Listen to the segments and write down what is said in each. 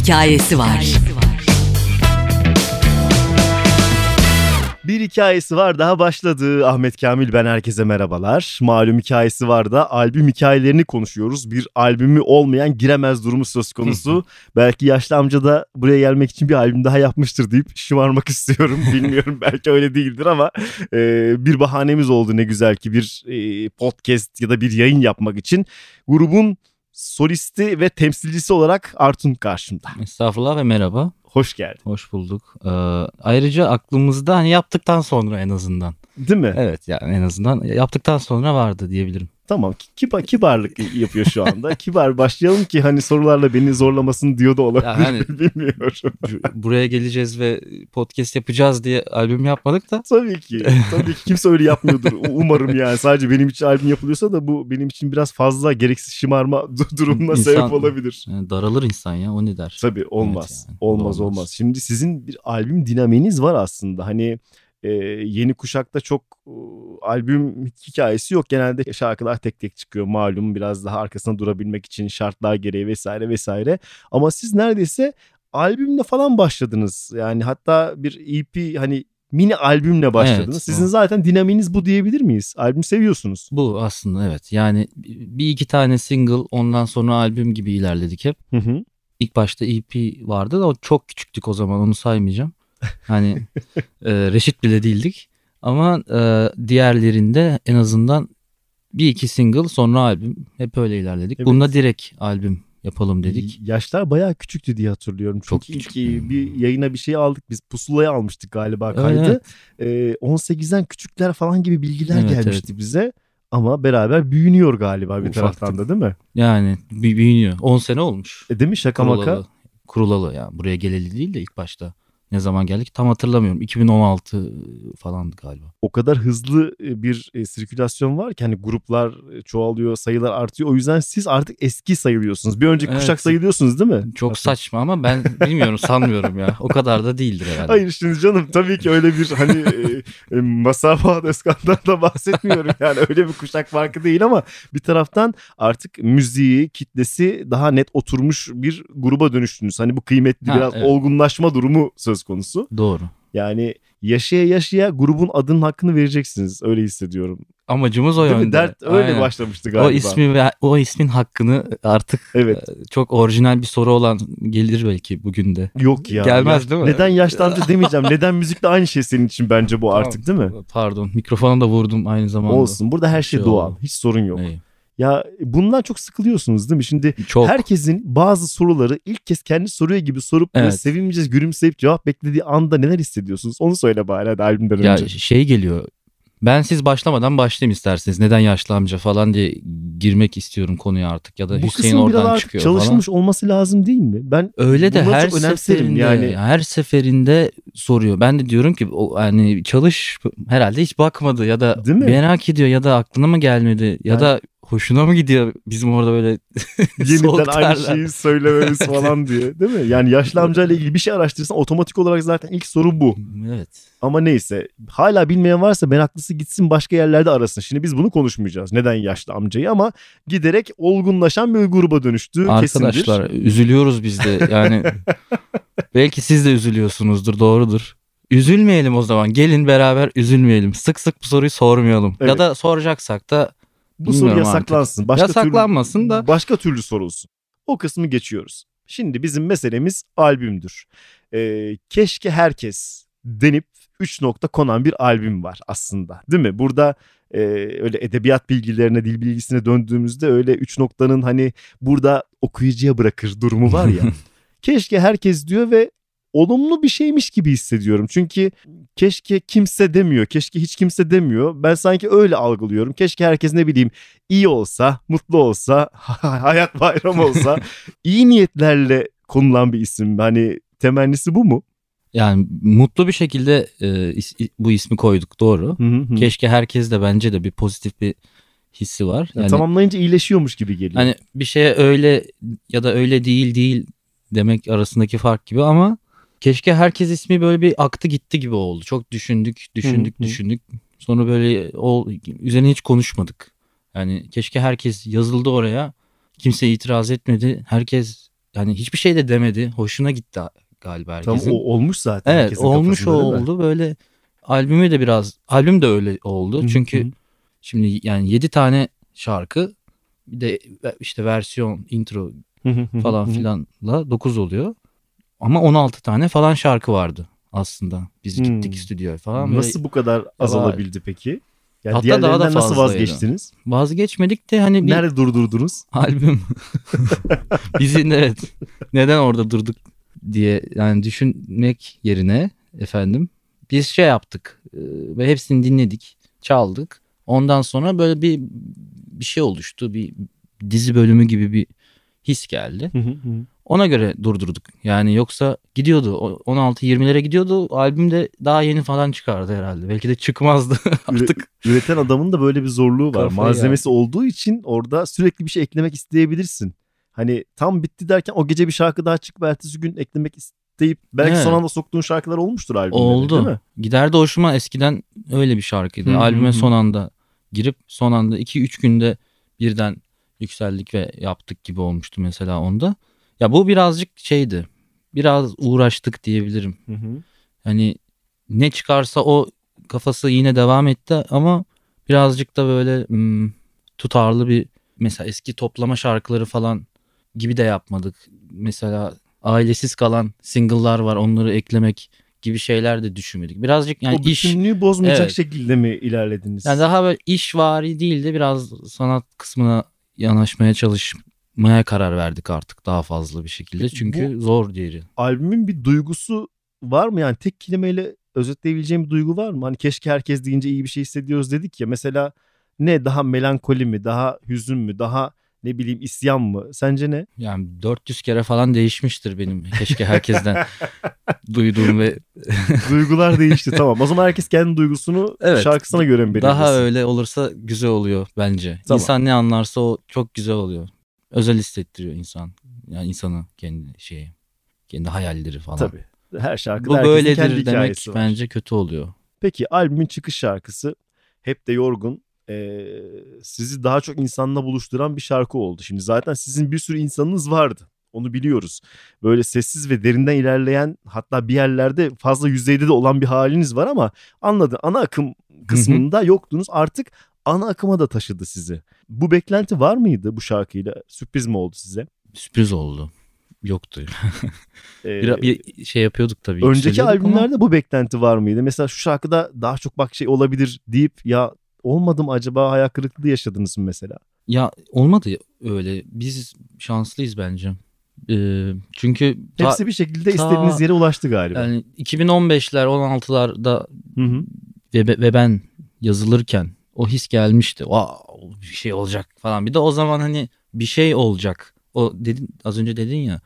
hikayesi var. Bir hikayesi var daha başladı. Ahmet Kamil ben herkese merhabalar. Malum hikayesi var da albüm hikayelerini konuşuyoruz. Bir albümü olmayan giremez durumu söz konusu. belki yaşlı amca da buraya gelmek için bir albüm daha yapmıştır deyip şımarmak istiyorum. Bilmiyorum belki öyle değildir ama e, bir bahanemiz oldu ne güzel ki bir e, podcast ya da bir yayın yapmak için. Grubun solisti ve temsilcisi olarak Artun karşımda. Estağfurullah ve merhaba. Hoş geldin. Hoş bulduk. Ee, ayrıca aklımızda hani yaptıktan sonra en azından. Değil mi? Evet yani en azından yaptıktan sonra vardı diyebilirim. Tamam kibar, kibarlık yapıyor şu anda. Kibar başlayalım ki hani sorularla beni zorlamasın diyor da olabilir. Yani- Bilmiyorum. Buraya geleceğiz ve podcast yapacağız diye albüm yapmadık da. Tabii ki. Tabii ki kimse öyle yapmıyordur. Umarım yani. Sadece benim için albüm yapılıyorsa da bu benim için biraz fazla gereksiz şımarma du- durumuna İnsan- sebep olabilir. Yani daralır insan ya o ne der. Tabii olmaz. Evet yani, olmaz olmaz. olmaz. Şimdi sizin bir albüm dinamiğiniz var aslında. Hani e, yeni kuşakta çok e, albüm hikayesi yok. Genelde şarkılar tek tek çıkıyor malum biraz daha arkasında durabilmek için şartlar gereği vesaire vesaire. Ama siz neredeyse albümle falan başladınız. Yani hatta bir EP hani mini albümle başladınız. Evet, Sizin o. zaten dinamiğiniz bu diyebilir miyiz? Albüm seviyorsunuz. Bu aslında evet yani bir iki tane single ondan sonra albüm gibi ilerledik hep. Hı hı. İlk başta EP vardı da o çok küçüktük o zaman onu saymayacağım. Hani e, reşit bile değildik. Ama e, diğerlerinde en azından bir iki single sonra albüm hep öyle ilerledik. Evet. Bunda direkt albüm yapalım dedik. Yaşlar bayağı küçüktü diye hatırlıyorum. Çok Çünkü ilk küçük. bir yayına bir şey aldık biz pusulaya almıştık galiba kaydı. evet. Ee, 18'den küçükler falan gibi bilgiler Evet, gelmişti bize. Ama beraber büyünüyor galiba bir Ufaktık. taraftan da değil mi? Yani büyünüyor. 10 sene olmuş. E değil mi şaka maka? Kurulalı. Kurulalı yani buraya geleli değil de ilk başta. Ne zaman geldik tam hatırlamıyorum. 2016 falandı galiba. O kadar hızlı e, bir e, sirkülasyon var ki hani gruplar e, çoğalıyor, sayılar artıyor. O yüzden siz artık eski sayılıyorsunuz. Bir önceki Evet. kuşak sayılıyorsunuz değil mi? Çok Aslında. saçma ama ben bilmiyorum sanmıyorum ya. O kadar da değildir herhalde. Hayır şimdi canım tabii ki öyle bir hani e, Masa Fuat Özkan'dan da bahsetmiyorum. Yani öyle bir kuşak farkı değil ama bir taraftan artık müziği, kitlesi daha net oturmuş bir gruba dönüştünüz. Hani bu kıymetli Ha, biraz evet. olgunlaşma durumu söz konusu. Doğru. Yani yaşaya yaşaya grubun adının hakkını vereceksiniz. Öyle hissediyorum. Amacımız o Değil mi? yönde. Dert öyle Aynen. başlamıştı galiba. O ismi ve o ismin hakkını artık Evet. e, çok orijinal bir soru olan gelir belki bugün de. Yok ya. Gelmez Ya- değil mi? Neden yaşlı amca demeyeceğim. Neden müzikle aynı şey senin için bence bu artık değil mi? Pardon. Mikrofona da vurdum aynı zamanda. Olsun. Burada her şey Şey doğal. oldu. Hiç sorun yok. İyi. Ya bundan çok sıkılıyorsunuz değil mi? Şimdi Çok. herkesin bazı soruları ilk kez kendi soruyor gibi sorup Evet. sevince gülümseyip cevap beklediği anda neler hissediyorsunuz? Onu söyle bari hadi albümden Ya önce. şey geliyor. Ben siz başlamadan başlayayım isterseniz. Neden yaşlı amca falan diye girmek istiyorum konuya artık. Ya da Bu Hüseyin biraz oradan artık çıkıyor çalışmış olması lazım değil mi? Ben falan. Öyle de her seferinde yani. her seferinde soruyor. Ben de diyorum ki o hani çalış herhalde hiç bakmadı ya da merak ediyor ya da aklına mı gelmedi ya Yani- da hoşuna mı gidiyor bizim orada böyle yeniden aynı şeyi söylememiz falan diye değil mi? Yani yaşlı amcayla ilgili bir şey araştırırsan otomatik olarak zaten ilk soru bu. Evet. Ama neyse hala bilmeyen varsa meraklısı gitsin başka yerlerde arasın. Şimdi biz bunu konuşmayacağız. Neden yaşlı amcayı ama giderek olgunlaşan bir gruba dönüştü kesindir. Arkadaşlar üzülüyoruz biz de yani belki siz de üzülüyorsunuzdur doğrudur. Üzülmeyelim o zaman gelin beraber üzülmeyelim. Sık sık bu soruyu sormayalım. Evet. Ya da soracaksak da Bu soru yasaklansın. Başka Yasaklanmasın türlü, da. Başka türlü sorulsun. O kısmı geçiyoruz. Şimdi bizim meselemiz albümdür. Ee, keşke herkes denip 3 nokta konan bir albüm var aslında. Değil mi? Burada e, öyle edebiyat bilgilerine, dil bilgisine döndüğümüzde öyle 3 noktanın hani burada okuyucuya bırakır durumu var ya. keşke herkes diyor ve olumlu bir şeymiş gibi hissediyorum. Çünkü keşke kimse demiyor, keşke hiç kimse demiyor. Ben sanki öyle algılıyorum. Keşke herkes ne bileyim iyi olsa, mutlu olsa, hayat bayram olsa, iyi niyetlerle konulan bir isim. Hani temennisi bu mu? yani mutlu bir şekilde e, is- bu ismi koyduk doğru. Hı hı. Keşke herkes de bence de bir pozitif bir hissi var. Yani Yani tamamlayınca iyileşiyormuş gibi geliyor. Hani bir şeye öyle ya da öyle değil değil demek arasındaki fark gibi ama keşke herkes ismi böyle bir aktı gitti gibi oldu. Çok düşündük, düşündük, Hı hı. düşündük. Sonra böyle o üzerine hiç konuşmadık. Yani keşke herkes yazıldı oraya. Kimse itiraz etmedi. Herkes yani hiçbir şey de demedi. Hoşuna gitti galiba Tam herkesin. o olmuş zaten. evet olmuş o oldu. Böyle albümü de biraz albüm de öyle oldu. Hı hı, Çünkü şimdi yani 7 tane şarkı bir de işte versiyon, intro falan filanla 9 oluyor. Ama 16 tane falan şarkı vardı aslında. Biz Hmm. gittik stüdyoya falan. Böyle Nasıl bu kadar azalabildi peki? Yani Hatta daha da diğerlerinden nasıl fazlaydı. vazgeçtiniz? vazgeçmedik de hani bir Nerede durdurdunuz? albüm. Bizim evet. Neden orada durduk diye yani düşünmek yerine efendim biz şey yaptık ve hepsini dinledik, çaldık. Ondan sonra böyle bir bir şey oluştu. Bir dizi bölümü gibi bir his geldi. Hı hı, hı. Ona göre durdurduk. Yani yoksa gidiyordu. O- 16-20'lere gidiyordu. Albüm de daha yeni falan çıkardı herhalde. Belki de çıkmazdı artık. Üreten adamın da böyle bir zorluğu var. Kafayı Malzemesi olduğu için orada sürekli bir şey eklemek isteyebilirsin. Hani tam bitti derken o gece bir şarkı daha çıkıp ertesi gün eklemek isteyip belki Evet. son anda soktuğun şarkılar olmuştur albümde. de, Oldu. Değil mi? Giderdi hoşuma eskiden öyle bir şarkıydı. Albüme son anda girip son anda 2-3 günde birden yükseldik ve yaptık gibi olmuştu mesela onda. Ya bu birazcık şeydi. Biraz uğraştık diyebilirim. Hı hı. Hani ne çıkarsa o kafası yine devam etti ama birazcık da böyle hmm, tutarlı bir mesela eski toplama şarkıları falan gibi de yapmadık. Mesela ailesiz kalan single'lar var onları eklemek gibi şeyler de düşünmedik. Birazcık yani o iş bütünlüğü bozmayacak Evet. şekilde mi ilerlediniz? yani daha böyle işvari değil de biraz sanat kısmına yanaşmaya çalışmaya karar verdik artık daha fazla bir şekilde. Çünkü zor diğeri. Albümün bir duygusu var mı? Yani tek kelimeyle özetleyebileceğim bir duygu var mı? Hani keşke herkes deyince iyi bir şey hissediyoruz dedik ya. Mesela ne daha melankoli mi? Daha hüzün mü? Daha ne bileyim isyan mı? Sence ne? Yani 400 kere falan değişmiştir benim keşke herkesten duyduğum ve Duygular değişti tamam. O zaman herkes kendi duygusunu Evet. şarkısına göre mi belirlesin? daha öyle olursa güzel oluyor bence. Tamam. İnsan ne anlarsa o çok güzel oluyor. Özel hissettiriyor insan. Yani insanı kendi şeyi, kendi hayalleri falan. Tabii. Her şarkıda Bu böyledir kendi demek var. bence kötü oluyor. Peki albümün çıkış şarkısı Hep de Yorgun ee, sizi daha çok insanla buluşturan bir şarkı oldu. Şimdi zaten sizin bir sürü insanınız vardı. Onu biliyoruz. Böyle sessiz ve derinden ilerleyen hatta bir yerlerde fazla yüzeyde de olan bir haliniz var ama anladın ana akım kısmında yoktunuz. Artık ana akıma da taşıdı sizi. Bu beklenti var mıydı bu şarkıyla? Sürpriz mi oldu size? Sürpriz oldu. Yoktu. Ee, Bir, bir şey yapıyorduk tabii. Önceki yükseliyorduk ama albümlerde bu beklenti var mıydı? Mesela şu şarkıda daha çok bak şey olabilir deyip ya olmadı mı acaba hayal kırıklığı yaşadınız mı mesela? Ya olmadı öyle. Biz şanslıyız bence. Ee, çünkü ta- Hepsi bir şekilde ta- istediğiniz yere ulaştı galiba. yani 2015'ler 16'larda Hı hı. ve, ve ben yazılırken o his gelmişti. Wow, bir şey olacak falan. Bir de o zaman hani bir şey olacak. O dedin az önce dedin ya.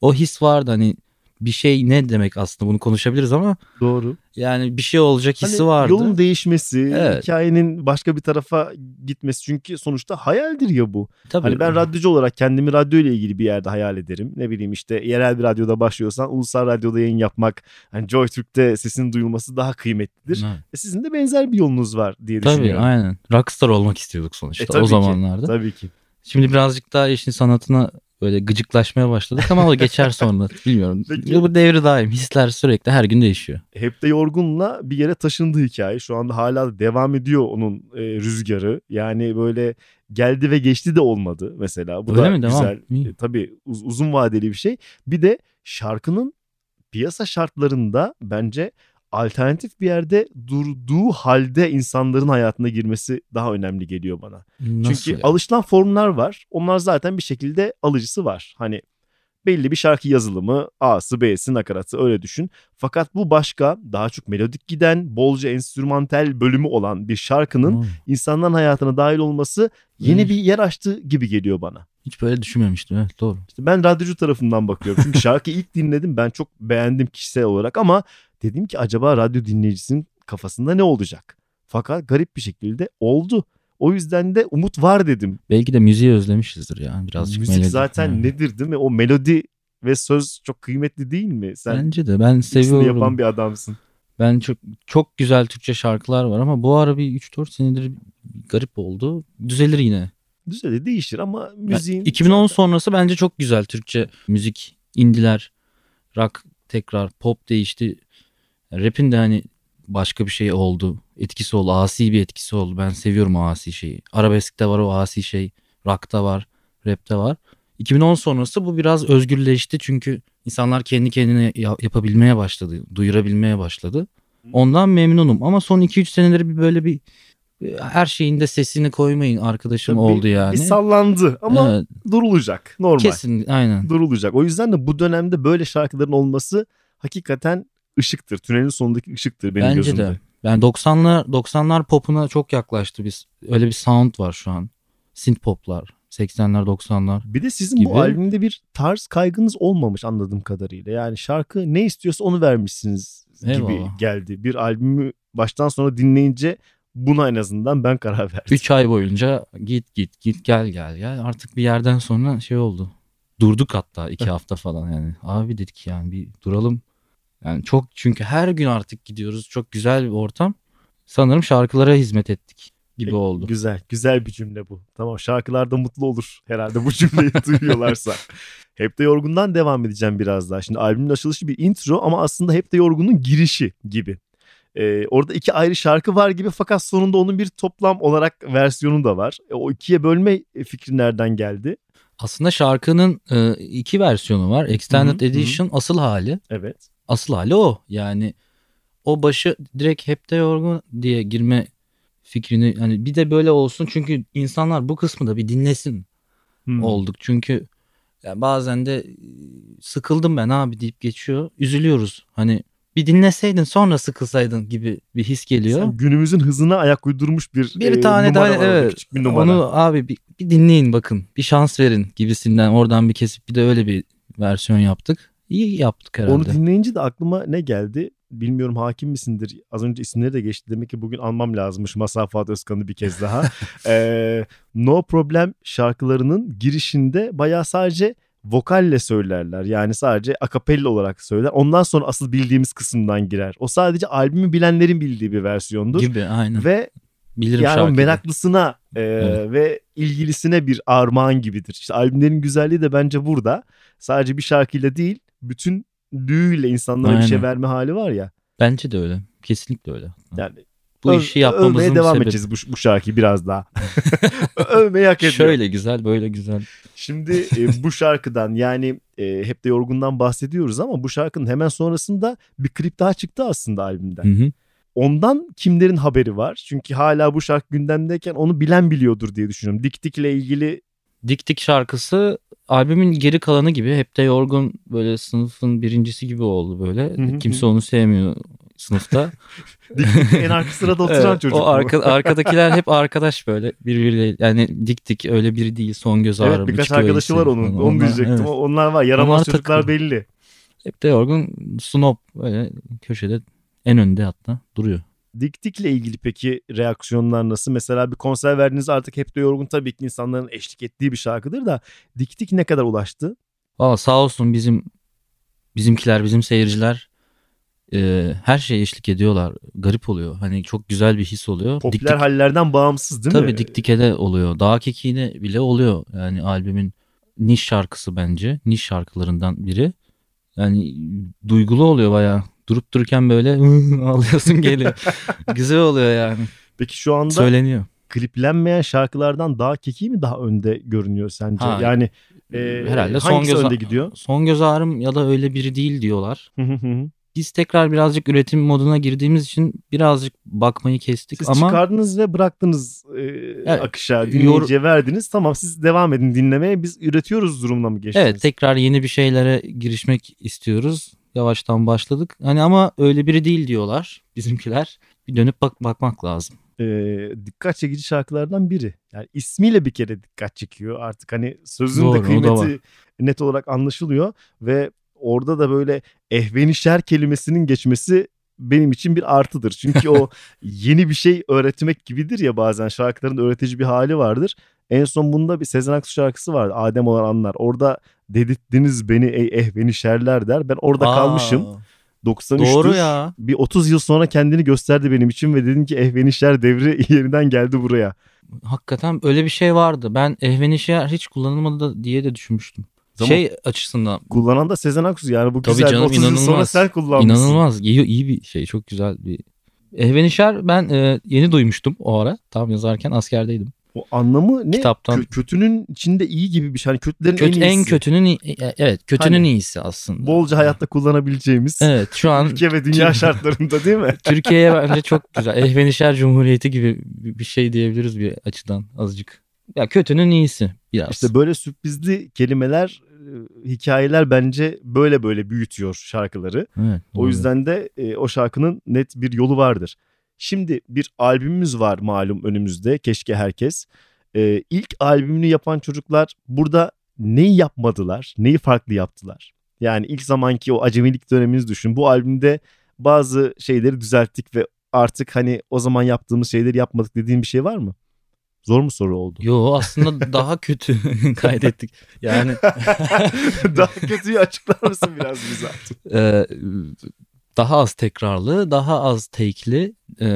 O his vardı hani bir şey ne demek aslında bunu konuşabiliriz ama Doğru. yani bir şey olacak hissi Hani vardı. Yolun değişmesi, Evet. hikayenin başka bir tarafa gitmesi. Çünkü sonuçta hayaldir ya bu. Tabii. Hani ben radyocu olarak kendimi radyo ile ilgili bir yerde hayal ederim. Ne bileyim işte yerel bir radyoda başlıyorsan ulusal radyoda yayın yapmak. Hani Joy Türk'te sesin duyulması daha kıymetlidir. Evet. E sizin de benzer bir yolunuz var diye Tabii düşünüyorum. aynen. Rockstar olmak istiyorduk sonuçta E, tabii o ki. zamanlarda. Tabii ki. Şimdi birazcık daha işin sanatına böyle gıcıklaşmaya başladık ama o geçer sonra bilmiyorum. Peki. Bu devri daim. Hisler sürekli her gün değişiyor. Hep de yorgunla bir yere taşındı hikaye. Şu anda hala devam ediyor onun e, rüzgarı. Yani böyle geldi ve geçti de olmadı mesela. Bu Öyle da mi? Devam. güzel. İyi. E, tabii uz- uzun vadeli bir şey. Bir de şarkının piyasa şartlarında bence alternatif bir yerde durduğu halde insanların hayatına girmesi daha önemli geliyor bana. Nasıl Çünkü ya? alışılan formlar var. Onlar zaten bir şekilde alıcısı var. Hani belli bir şarkı yazılımı A'sı B'si nakaratı öyle düşün. Fakat bu başka daha çok melodik giden bolca enstrümantal bölümü olan bir şarkının Hmm. insanların hayatına dahil olması yeni Hmm. bir yer açtı gibi geliyor bana. Hiç böyle düşünmemiştim. Evet doğru. İşte ben radyocu tarafından bakıyorum. Çünkü şarkıyı ilk dinledim ben çok beğendim kişisel olarak ama dedim ki acaba radyo dinleyicisinin kafasında ne olacak? Fakat garip bir şekilde oldu. O yüzden de umut var dedim. Belki de müziği özlemişizdir ya. Birazcık Müzik melodi. zaten Yani. nedir değil mi? O melodi ve söz çok kıymetli değil mi? Sen Bence de ben seviyorum. yapan bir adamsın. Ben çok çok güzel Türkçe şarkılar var ama bu ara bir 3-4 senedir garip oldu. Düzelir yine. Düzeli değişir ama müziğin... Yani 2010 sonrası bence çok güzel Türkçe müzik, indiler, rock tekrar, pop değişti. Rap'in de hani başka bir şey oldu. Etkisi oldu. Asi bir etkisi oldu. Ben seviyorum o asi şeyi. Arabeskte var o asi şey. Rock'ta var. Rap'te var. 2010 sonrası bu biraz özgürleşti. Çünkü insanlar kendi kendine yapabilmeye başladı. Duyurabilmeye başladı. Ondan memnunum. Ama son 2-3 seneleri bir böyle bir her şeyin de sesini koymayın arkadaşım Tabii oldu yani. Bir sallandı ama evet. durulacak normal. Kesin aynen. Durulacak. O yüzden de bu dönemde böyle şarkıların olması hakikaten ışıktır. Tünelin sonundaki ışıktır benim Bence gözümde. de. Yani 90'lar 90'lar popuna çok yaklaştı biz. Öyle bir sound var şu an. Synth poplar. 80'ler 90'lar. Bir de sizin gibi. bu albümde bir tarz kaygınız olmamış anladığım kadarıyla. Yani şarkı ne istiyorsa onu vermişsiniz gibi Eyvallah. geldi. Bir albümü baştan sona dinleyince buna en azından ben karar verdim. 3 ay boyunca git git git gel gel gel. Artık bir yerden sonra şey oldu. Durduk hatta 2 hafta falan yani. Abi dedik yani bir duralım. Yani çok çünkü her gün artık gidiyoruz. Çok güzel bir ortam. Sanırım şarkılara hizmet ettik gibi E, oldu. Güzel, güzel bir cümle bu. Tamam şarkılarda mutlu olur herhalde bu cümleyi duyuyorlarsa. Hep de Yorgun'dan devam edeceğim biraz daha. Şimdi albümün açılışı bir intro ama aslında Hep de Yorgun'un girişi gibi. Ee, orada iki ayrı şarkı var gibi fakat sonunda onun bir toplam olarak versiyonu da var. E, o ikiye bölme fikri nereden geldi? Aslında şarkının e, iki versiyonu var. Extended Hı hı, Edition asıl hali. Evet. Asıl hali o. Yani o başı direkt hep de yorgun diye girme fikrini hani bir de böyle olsun çünkü insanlar bu kısmı da bir dinlesin Hmm. olduk. Çünkü ya bazen de sıkıldım ben abi deyip geçiyor. Üzülüyoruz. Hani bir dinleseydin sonra sıkılsaydın gibi bir his geliyor. Sen günümüzün hızına ayak uydurmuş bir, bir e, tane daha evet. küçük bir numara. Onu abi bir, bir dinleyin bakın. Bir şans verin gibisinden oradan bir kesip bir de öyle bir versiyon yaptık. İyi yaptık herhalde. Onu dinleyince de aklıma ne geldi? Bilmiyorum hakim misindir? Az önce isimleri de geçti. Demek ki bugün almam lazımmış Masafat Özkan'ı bir kez daha. Ee, no Problem şarkılarının girişinde bayağı sadece vokalle söylerler. Yani sadece akapella olarak söyler. Ondan sonra asıl bildiğimiz kısımdan girer. O sadece albümü bilenlerin bildiği bir versiyondur. gibi aynen. Ve Bilirim yani şarkıyı. meraklısına e, Evet. ve ilgilisine bir armağan gibidir. İşte albümlerin güzelliği de bence burada. Sadece bir şarkıyla değil, bütün düğüyle insanlara bir şey Aynen. verme hali var ya. Bence de öyle. Kesinlikle öyle. Yani Bu öv- işi yapmamızın övmeye devam sebebi. edeceğiz bu, bu şarkıyı biraz daha. Övmeyi hak ediyor. Şöyle güzel böyle güzel. Şimdi e, bu şarkıdan yani e, hep de yorgundan bahsediyoruz ama bu şarkının hemen sonrasında bir klip daha çıktı aslında albümden. Hı hı. Ondan kimlerin haberi var? Çünkü hala bu şarkı gündemdeyken onu bilen biliyordur diye düşünüyorum. Dik Dik ile ilgili Dik Dik şarkısı albümün geri kalanı gibi hep de yorgun böyle sınıfın birincisi gibi oldu böyle. Hı hı Kimse onu sevmiyor sınıfta. En arka sırada oturan Evet, çocuk. o arka, arkadakiler hep arkadaş böyle birbiriyle yani dik dik öyle biri değil son göz ağrım. Evet birkaç arkadaşı var onun. Onu Onlar- diyecektim. evet. Onlar var. Yaramaz Onlar çocuklar takılıyor. belli. Hep de yorgun snob böyle köşede en önde hatta duruyor. Dik Dik'le ilgili peki reaksiyonlar nasıl? Mesela bir konser verdiğinizde artık hep de yorgun tabii ki insanların eşlik ettiği bir şarkıdır da Dik Dik ne kadar ulaştı? Valla sağ olsun bizim bizimkiler bizim seyirciler e, her şeye eşlik ediyorlar. Garip oluyor. Hani çok güzel bir his oluyor. Popüler Dik- hallerden bağımsız değil mi? Tabii dik dike de oluyor. Dağ kekiğine bile oluyor. Yani albümün niş şarkısı bence. Niş şarkılarından biri. Yani duygulu oluyor bayağı. Durup dururken böyle ağlıyorsun geliyor. Güzel oluyor yani. Peki şu anda Söyleniyor. kliplenmeyen şarkılardan daha keki mi daha önde görünüyor sence? Ha, yani e, Herhalde son göz, önde gidiyor? son göz ağrım ya da öyle biri değil diyorlar. Biz tekrar birazcık üretim moduna girdiğimiz için birazcık bakmayı kestik Siz ama çıkardınız ve bıraktınız e, akışa, dinleyiciye verdiniz. Tamam siz devam edin dinlemeye. Biz üretiyoruz durumuna mı geçtiniz? evet tekrar yeni bir şeylere girişmek istiyoruz. Yavaştan başladık. Hani ama öyle biri değil diyorlar bizimkiler. Bir dönüp bak bakmak lazım. e, dikkat çekici şarkılardan biri. Yani ismiyle bir kere dikkat çekiyor. Artık hani sözün Doğru, de kıymeti net olarak anlaşılıyor ve orada da böyle ehvenişer kelimesinin geçmesi benim için bir artıdır. Çünkü o yeni bir şey öğretmek gibidir ya bazen şarkıların öğretici bir hali vardır. En son bunda bir Sezen Aksu şarkısı vardı. Adem olan anlar. Orada dedirttiniz beni ey ehvenişerler der. Ben orada Aa, kalmışım. 93'tür. Doğru ya. Bir 30 yıl sonra kendini gösterdi benim için ve dedim ki ehvenişler devri yeniden geldi buraya. Hakikaten öyle bir şey vardı. Ben ehvenişer hiç kullanılmadı diye de düşünmüştüm. Zaman- Şey açısından Kullanan da Sezen Aksu yani bu Tabii güzel canım, 30 yıl sonra inanılmaz. sen kullanmışsın. inanılmaz iyi, iyi bir şey. Çok güzel bir Ehvenişer ben e, yeni duymuştum o ara. Tam yazarken askerdeydim. O anlamı ne? Kitaptan. Kö- kötünün içinde iyi gibi bir şey. Hani kötülerin Kötü, en en iyisi. kötünün iyi- e, evet kötünün Hani iyisi aslında. Bolca hayatta kullanabileceğimiz. Evet şu an Ülke ve dünya şartlarında değil mi? Türkiye'ye bence çok güzel. Ehvenişer Cumhuriyeti gibi bir şey diyebiliriz bir açıdan azıcık. Ya kötünün iyisi biraz. İşte böyle sürprizli kelimeler, e, hikayeler bence böyle böyle büyütüyor şarkıları. evet, O yüzden de e, o şarkının net bir yolu vardır. Şimdi bir albümümüz var malum önümüzde. Keşke herkes. E, ilk albümünü yapan çocuklar burada neyi yapmadılar? Neyi farklı yaptılar? Yani ilk zamanki o acemilik döneminizi düşün. Bu albümde bazı şeyleri düzelttik ve artık hani o zaman yaptığımız şeyleri yapmadık dediğin bir şey var mı? Zor mu soru oldu? Yo aslında daha kötü kaydettik. Yani Daha kötüyü açıklar mısın biraz bize? e, daha az tekrarlı, daha az take'li. e,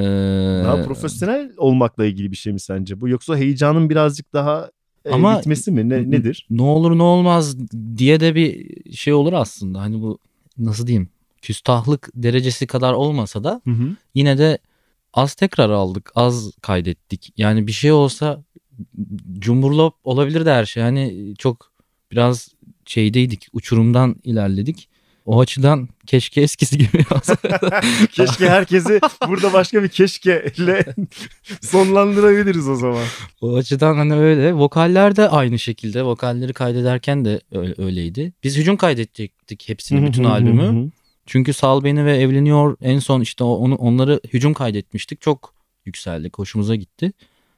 Daha profesyonel olmakla ilgili bir şey mi sence bu? Yoksa heyecanın birazcık daha e, Ama- bitmesi mi? Ne, nedir? Ne olur ne olmaz diye de bir şey olur aslında. Hani bu nasıl diyeyim? Küstahlık derecesi kadar olmasa da Hı hı. yine de az tekrar aldık, az kaydettik. Yani bir şey olsa cumburlop olabilir de her şey. Hani çok biraz şeydeydik, uçurumdan ilerledik. O açıdan keşke eskisi gibi. Keşke herkesi burada başka bir keşkeyle sonlandırabiliriz o zaman. o açıdan hani öyle. Vokaller de aynı şekilde. Vokalleri kaydederken de öyle- öyleydi. Biz hücum kaydedecektik hepsini, bütün albümü. Çünkü Sal Beni ve Evleniyor en son işte onu onları hücum kaydetmiştik. Çok yükseldik. Hoşumuza gitti.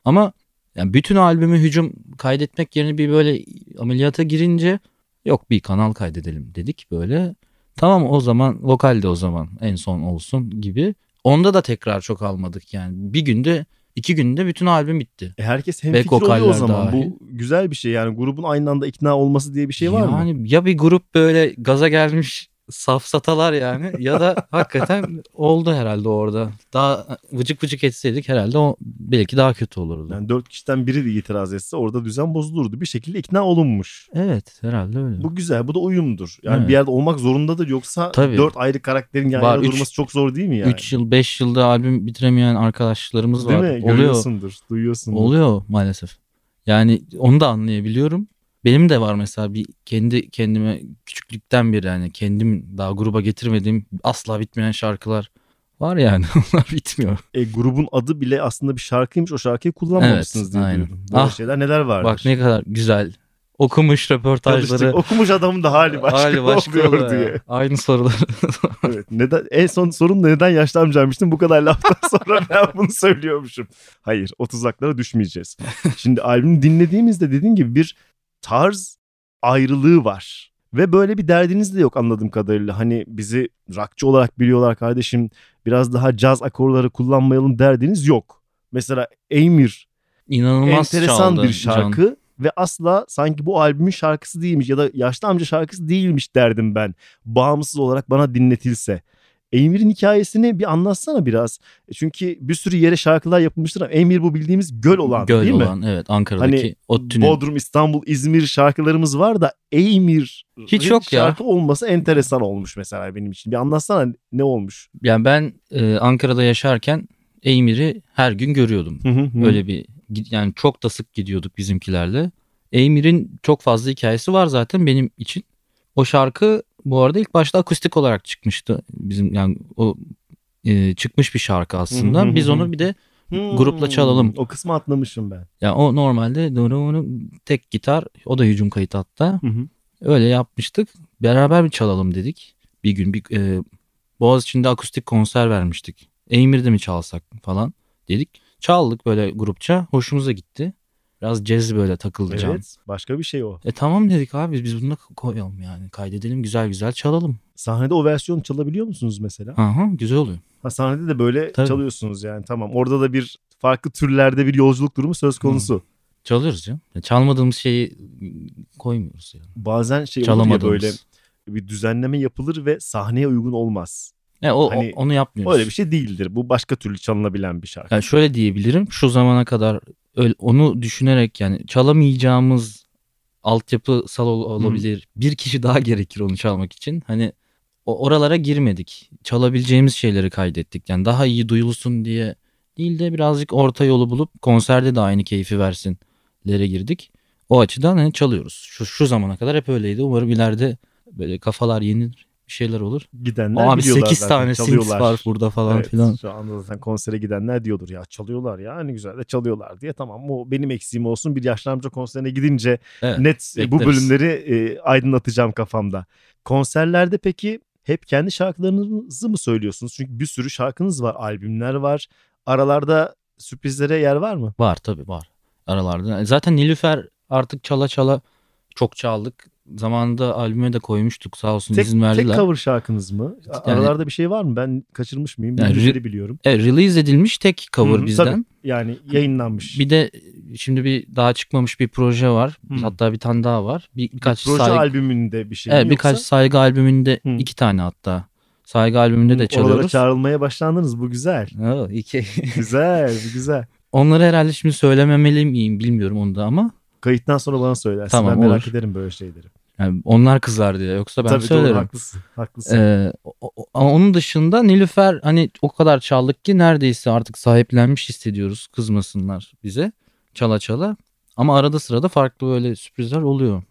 Ama yani bütün albümü hücum kaydetmek yerine bir böyle ameliyata girince yok bir kanal kaydedelim dedik böyle. Tamam o zaman vokal de o zaman en son olsun gibi. Onda da tekrar çok almadık yani. Bir günde iki günde bütün albüm bitti. E herkes Back hemfikir oluyor o zaman. dahil. Bu güzel bir şey yani grubun aynı anda ikna olması diye bir şey var mı? yani ya bir grup böyle gaza gelmiş safsatalar yani ya da hakikaten oldu herhalde orada. Daha vıcık vıcık etseydik herhalde o belki daha kötü olurdu. Yani dört kişiden biri de itiraz etse orada düzen bozulurdu. Bir şekilde ikna olunmuş. Evet herhalde öyle. Bu güzel. Bu da uyumdur. Yani Evet. bir yerde olmak zorundadır. Yoksa Tabii. dört ayrı karakterin yan yana durması çok zor değil mi yani? 3 yıl 5 yılda albüm bitiremeyen arkadaşlarımız Değil var. mi? Oluyor. Görüyorsundur, duyuyorsundur. Oluyor maalesef. Yani onu da anlayabiliyorum. Benim de var mesela bir kendi kendime küçüklükten beri yani kendim daha gruba getirmediğim asla bitmeyen şarkılar var yani. Onlar bitmiyor. E, grubun adı bile aslında bir şarkıymış. O şarkıyı kullanmamışsınız Evet, diye aynen. duydum. Böyle Ah, şeyler neler vardır? Bak ne kadar güzel. Okumuş röportajları. Çalıştık. Okumuş adamın da hali başka, Hali başka oluyor diye. ya. Aynı sorular. Evet. Neden, en son sorun da neden yaşlı amcaymıştım bu kadar laftan sonra ben bunu söylüyormuşum. Hayır o tuzaklara düşmeyeceğiz. Şimdi albümü dinlediğimizde dediğin gibi bir tarz ayrılığı var. Ve böyle bir derdiniz de yok anladığım kadarıyla. Hani bizi rockçı olarak biliyorlar kardeşim. Biraz daha caz akorları kullanmayalım derdiniz yok. Mesela Emir İnanılmaz enteresan çaldı bir şarkı ve asla sanki bu albümün şarkısı değilmiş ya da yaşlı amca şarkısı değilmiş derdim ben. Bağımsız olarak bana dinletilse. Emir'in hikayesini bir anlatsana biraz. E Çünkü bir sürü yere şarkılar yapılmıştır ama Emir bu bildiğimiz göl olan Göl değil mi? olan evet Ankara'daki Hani o tünel. Bodrum, İstanbul, İzmir şarkılarımız var da Emir Hiç yok ya. şarkı olması enteresan olmuş mesela benim için. Bir anlatsana ne olmuş? Yani ben e, Ankara'da yaşarken Eymir'i her gün görüyordum. Öyle bir yani çok da sık gidiyorduk bizimkilerle. Eymir'in çok fazla hikayesi var zaten benim için. O şarkı bu arada ilk başta akustik olarak çıkmıştı. Bizim yani o e, çıkmış bir şarkı aslında. Biz onu bir de Hmm, Grupla çalalım. O kısmı atlamışım ben. yani o normalde onu tek gitar o da hücum kayıt hatta. Hı hı. Öyle yapmıştık. Beraber bir çalalım dedik. Bir gün bir e, Boğaziçi'nde akustik konser vermiştik. Eymir'de mi çalsak falan dedik. Çaldık böyle grupça. Hoşumuza gitti. Biraz caz böyle takıldı can. Evet başka bir şey o. E tamam dedik abi biz bunu da koyalım yani. Kaydedelim güzel güzel çalalım. Sahnede o versiyonu çalabiliyor musunuz mesela? Aha güzel oluyor. Ha, sahnede de böyle Tabii. çalıyorsunuz yani tamam. Orada da bir farklı türlerde bir yolculuk durumu söz konusu. Çalıyoruz ya. Çalmadığımız şeyi koymuyoruz yani. Bazen şey olur ya böyle bir düzenleme yapılır ve sahneye uygun olmaz. Yani o, Hani onu yapmıyoruz. Öyle bir şey değildir. Bu başka türlü çalınabilen bir şarkı. Yani şöyle diyebilirim. Şu zamana kadar öyle, onu düşünerek yani çalamayacağımız altyapısal ol- olabilir. Bir kişi daha gerekir onu çalmak için. Hani o oralara girmedik. Çalabileceğimiz şeyleri kaydettik. Yani daha iyi duyulsun diye değil de birazcık orta yolu bulup konserde de aynı keyfi versinlere girdik. O açıdan hani çalıyoruz. Şu, şu zamana kadar hep öyleydi. Umarım ileride böyle kafalar yenir bir şeyler olur. Gidenler Abi biliyorlar 8 zaten, tane çalıyorlar. var burada falan Evet, filan. Şu anda zaten konsere gidenler diyordur ya çalıyorlar ya ne güzel de çalıyorlar diye. Tamam o benim eksiğim olsun bir yaşlı amca konserine gidince Evet, net e, bu bekleriz. bölümleri e, aydınlatacağım kafamda. Konserlerde peki hep kendi şarkılarınızı mı söylüyorsunuz? Çünkü bir sürü şarkınız var, albümler var. Aralarda sürprizlere yer var mı? Var tabii var aralarda. Zaten Nilüfer artık çala çala çok çaldık. Zamanında albüme de koymuştuk sağ olsun Tek, izin tek verdiler. cover şarkınız mı? Yani- Aralarda bir şey var mı? Ben kaçırmış mıyım? Yani re- biliyorum. Evet, release edilmiş tek cover Hı hı, bizden. tabii. Yani yayınlanmış. Bir de şimdi bir daha çıkmamış bir proje var. Hı. Hatta bir tane daha var. Bir, birkaç Proje saygı, albümünde bir şey mi evet, birkaç yoksa? saygı albümünde Hı. iki tane hatta. Saygı albümünde de Oralara çalıyoruz. çağrılmaya başlandınız. Bu güzel. Oo, iki. Güzel, güzel. Onları herhalde şimdi söylememeli miyim bilmiyorum onu da ama Kayıttan sonra bana söylersin. Tamam, ben merak olur. ederim böyle şeyleri. Yani onlar kızar diye. Yoksa ben Tabii söylerim. doğru haklısın. Haklısın. Ee, o- ama onun dışında Nilüfer hani o kadar çaldık ki neredeyse artık sahiplenmiş hissediyoruz. Kızmasınlar bize çala çala. Ama arada sırada farklı böyle sürprizler oluyor.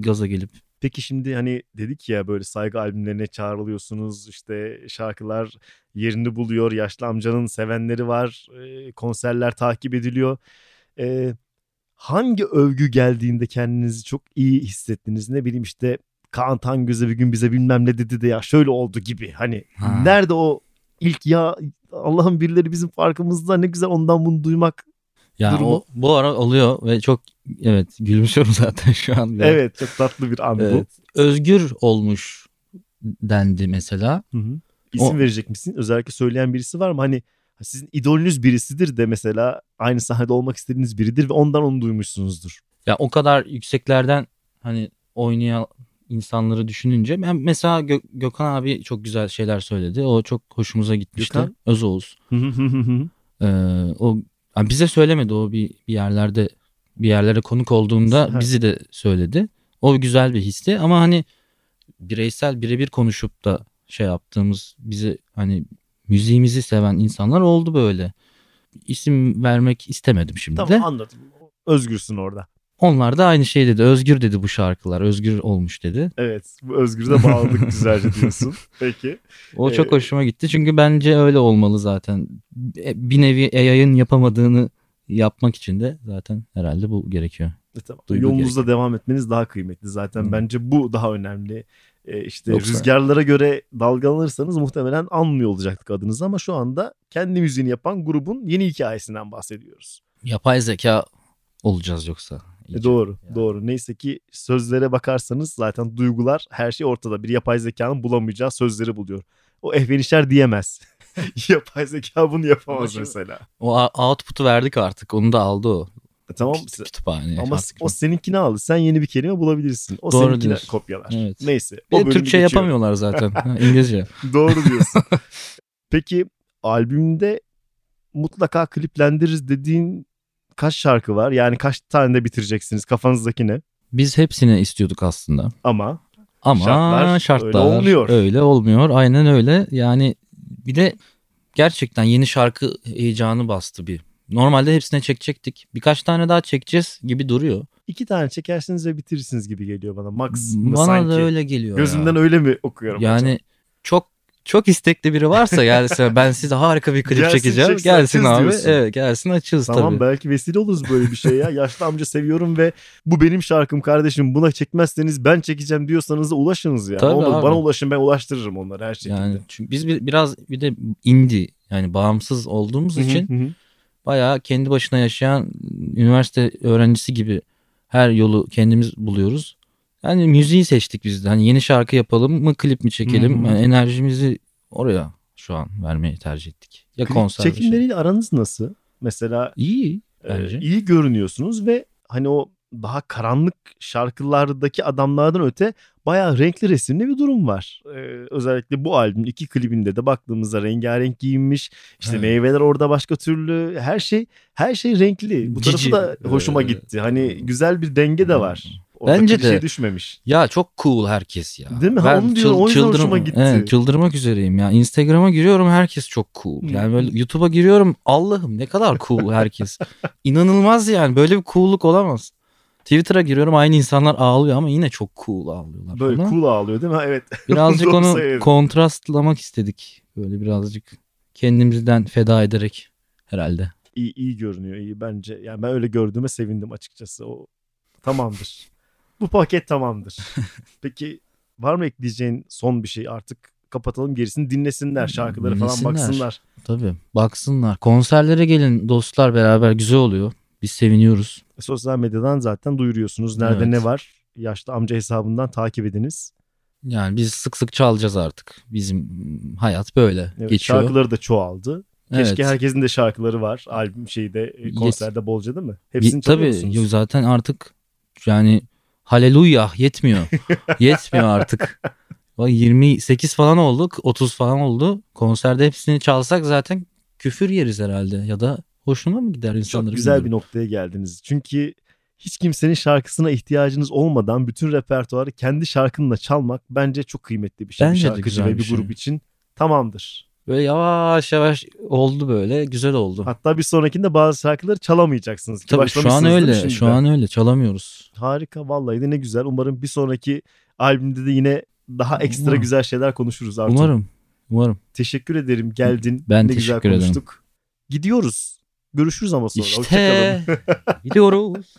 Gaza gelip. Peki şimdi hani dedik ya böyle saygı albümlerine çağrılıyorsunuz. işte şarkılar yerini buluyor. Yaşlı amcanın sevenleri var. e, konserler takip ediliyor. E, hangi övgü geldiğinde kendinizi çok iyi hissettiniz? Ne bileyim işte Kaan Tangöz'e bir gün bize bilmem ne dedi de ya şöyle oldu gibi. Hani Ha. nerede o ilk ya Allah'ın birileri bizim farkımızda ne güzel ondan bunu duymak. Yani Durumu- o, bu ara oluyor ve çok evet gülümsüyorum zaten şu an. biraz. Evet çok tatlı bir an bu. Evet. Özgür olmuş dendi mesela. Hı hı. İsim O- verecek misin? Özellikle söyleyen birisi var mı? Hani sizin idolünüz birisidir de mesela aynı sahnede olmak istediğiniz biridir ve ondan onu duymuşsunuzdur. Ya o kadar yükseklerden hani oynayan insanları düşününce ben mesela Gö- Gökhan abi çok güzel şeyler söyledi. O çok hoşumuza gitmişti. Gökhan? Özoğuz. Ee, o yani bize söylemedi o bir, bir yerlerde bir yerlere konuk olduğunda Ha. bizi de söyledi. O güzel bir histi ama hani bireysel birebir konuşup da şey yaptığımız bizi hani müziğimizi seven insanlar oldu böyle. İsim vermek istemedim şimdi de. tamam anladım. Özgürsün orada. Onlar da aynı şey dedi. Özgür dedi bu şarkılar. Özgür olmuş dedi. Evet. Bu Özgür'e bağladık güzelce diyorsun. Peki. O Ee, çok hoşuma gitti. Çünkü bence öyle olmalı zaten. Bir nevi AI'ın yapamadığını yapmak için de zaten herhalde bu gerekiyor. E, tamam. Duygu Yolunuzda devam etmeniz daha kıymetli. Zaten Hı. bence bu daha önemli. E, işte Yoksa- rüzgarlara göre dalgalanırsanız muhtemelen anmıyor olacaktık adınızı ama şu anda kendi müziğini yapan grubun yeni hikayesinden bahsediyoruz. Yapay zeka olacağız yoksa. E, doğru, Yani. doğru. Neyse ki sözlere bakarsanız zaten duygular her şey ortada. Bir yapay zekanın bulamayacağı sözleri buluyor. O ehvenişer diyemez. yapay zeka bunu yapamaz Ama mesela. O output'u verdik artık. Onu da aldı o. E, tamam Küt- kütüphaneye. ama artık. o seninkini aldı. Sen yeni bir kelime bulabilirsin. O Doğru seninkini diyorsun. kopyalar. Evet. Neyse. O Türkçe geçiyorum. yapamıyorlar zaten. Ha, İngilizce. Doğru diyorsun. Peki albümde mutlaka kliplendiririz dediğin kaç şarkı var? Yani kaç tane de bitireceksiniz? Kafanızdaki ne? Biz hepsini istiyorduk aslında. Ama Ama Şartlar şartlar, öyle olmuyor. Öyle olmuyor. Aynen öyle. Yani bir de gerçekten yeni şarkı heyecanı bastı bir. Normalde hepsine çekecektik. Birkaç tane daha çekeceğiz gibi duruyor. iki tane çekersiniz ve bitirirsiniz gibi geliyor bana. Max mı Bana sanki? da öyle geliyor. Gözümden ya. öyle mi okuyorum? Yani acaba? çok çok istekli biri varsa gelse ben size harika bir klip Gelsin, çekeceğim. gelsin abi. diyorsun. Evet gelsin açız Tamam tabii. belki vesile oluruz böyle bir şey ya. Yaşlı amca seviyorum ve bu benim şarkım kardeşim. Buna çekmezseniz ben çekeceğim diyorsanız da ulaşınız ya. Tabii Olmadı, abi. Bana ulaşın ben ulaştırırım onları her şekilde. Yani çünkü biz bir, biraz bir de indie yani bağımsız olduğumuz için. Bayağı kendi başına yaşayan üniversite öğrencisi gibi her yolu kendimiz buluyoruz. Yani müziği seçtik biz de. Hani yeni şarkı yapalım mı, klip mi çekelim? Hı hı. Yani enerjimizi oraya şu an vermeyi tercih ettik. Ya Klip konser bir şey. Çekimleriyle aranız nasıl? Mesela İyi e, bence. iyi görünüyorsunuz ve hani o daha karanlık şarkılardaki adamlardan öte bayağı renkli resimli bir durum var. Ee, özellikle bu albümün iki klibinde de baktığımızda rengarenk giyinmiş. İşte Evet. meyveler orada başka türlü. Her şey her şey renkli. Bu tarafı Cici, da hoşuma gitti. Hani güzel bir denge de var. Orada Bence klişe de. düşmemiş. Ya çok cool herkes ya. Değil mi? Ha, onu diyorum. O yüzden hoşuma gitti. Evet, çıldırmak üzereyim ya. Instagram'a giriyorum herkes çok cool. Hmm. Yani böyle YouTube'a giriyorum Allah'ım ne kadar cool herkes. İnanılmaz yani böyle bir cool'luk olamaz. Twitter'a giriyorum aynı insanlar ağlıyor ama yine çok cool ağlıyorlar. Böyle falan. cool ağlıyor değil mi? Evet. Birazcık onu söyledin. kontrastlamak istedik. Böyle birazcık kendimizden feda ederek herhalde. iyi, iyi görünüyor iyi bence. Yani ben öyle gördüğüme sevindim açıkçası. O tamamdır. Bu paket tamamdır. Peki var mı ekleyeceğin son bir şey artık kapatalım gerisini dinlesinler şarkıları falan Dinlesinler. baksınlar. Tabii baksınlar. Konserlere gelin dostlar beraber güzel oluyor. Biz seviniyoruz. Sosyal medyadan zaten duyuruyorsunuz. Nerede Evet. ne var? Yaşlı amca hesabından takip ediniz. Yani biz sık sık çalacağız artık. Bizim hayat böyle Evet, geçiyor. Şarkıları da çoğaldı. Keşke Evet. herkesin de şarkıları var. Albüm şeyde e, konserde bolca değil mi? Hepsini Tabii musunuz? yo- zaten artık yani haleluya yetmiyor. yetmiyor artık. Bak 28 falan olduk 30 falan oldu. Konserde hepsini çalsak zaten küfür yeriz herhalde ya da hoşuna mı gider insanların? Çok güzel bir noktaya geldiniz. Çünkü hiç kimsenin şarkısına ihtiyacınız olmadan bütün repertuarı kendi şarkınla çalmak bence çok kıymetli bir şey. Bence bir şarkıcı güzel ve bir bir şey. grup için tamamdır. Böyle yavaş yavaş oldu böyle güzel oldu. Hatta bir sonrakinde bazı şarkıları çalamayacaksınız. Ki Tabii şu an öyle. Şu an öyle çalamıyoruz. Harika vallahi de ne güzel. Umarım bir sonraki albümde de yine daha ekstra Umarım. güzel şeyler konuşuruz Artur. Umarım. Umarım. Teşekkür ederim geldin. Ben ne güzel teşekkür ederim. konuştuk. Gidiyoruz. Görüşürüz ama sonra. İşte Hoşçakalın. gidiyoruz.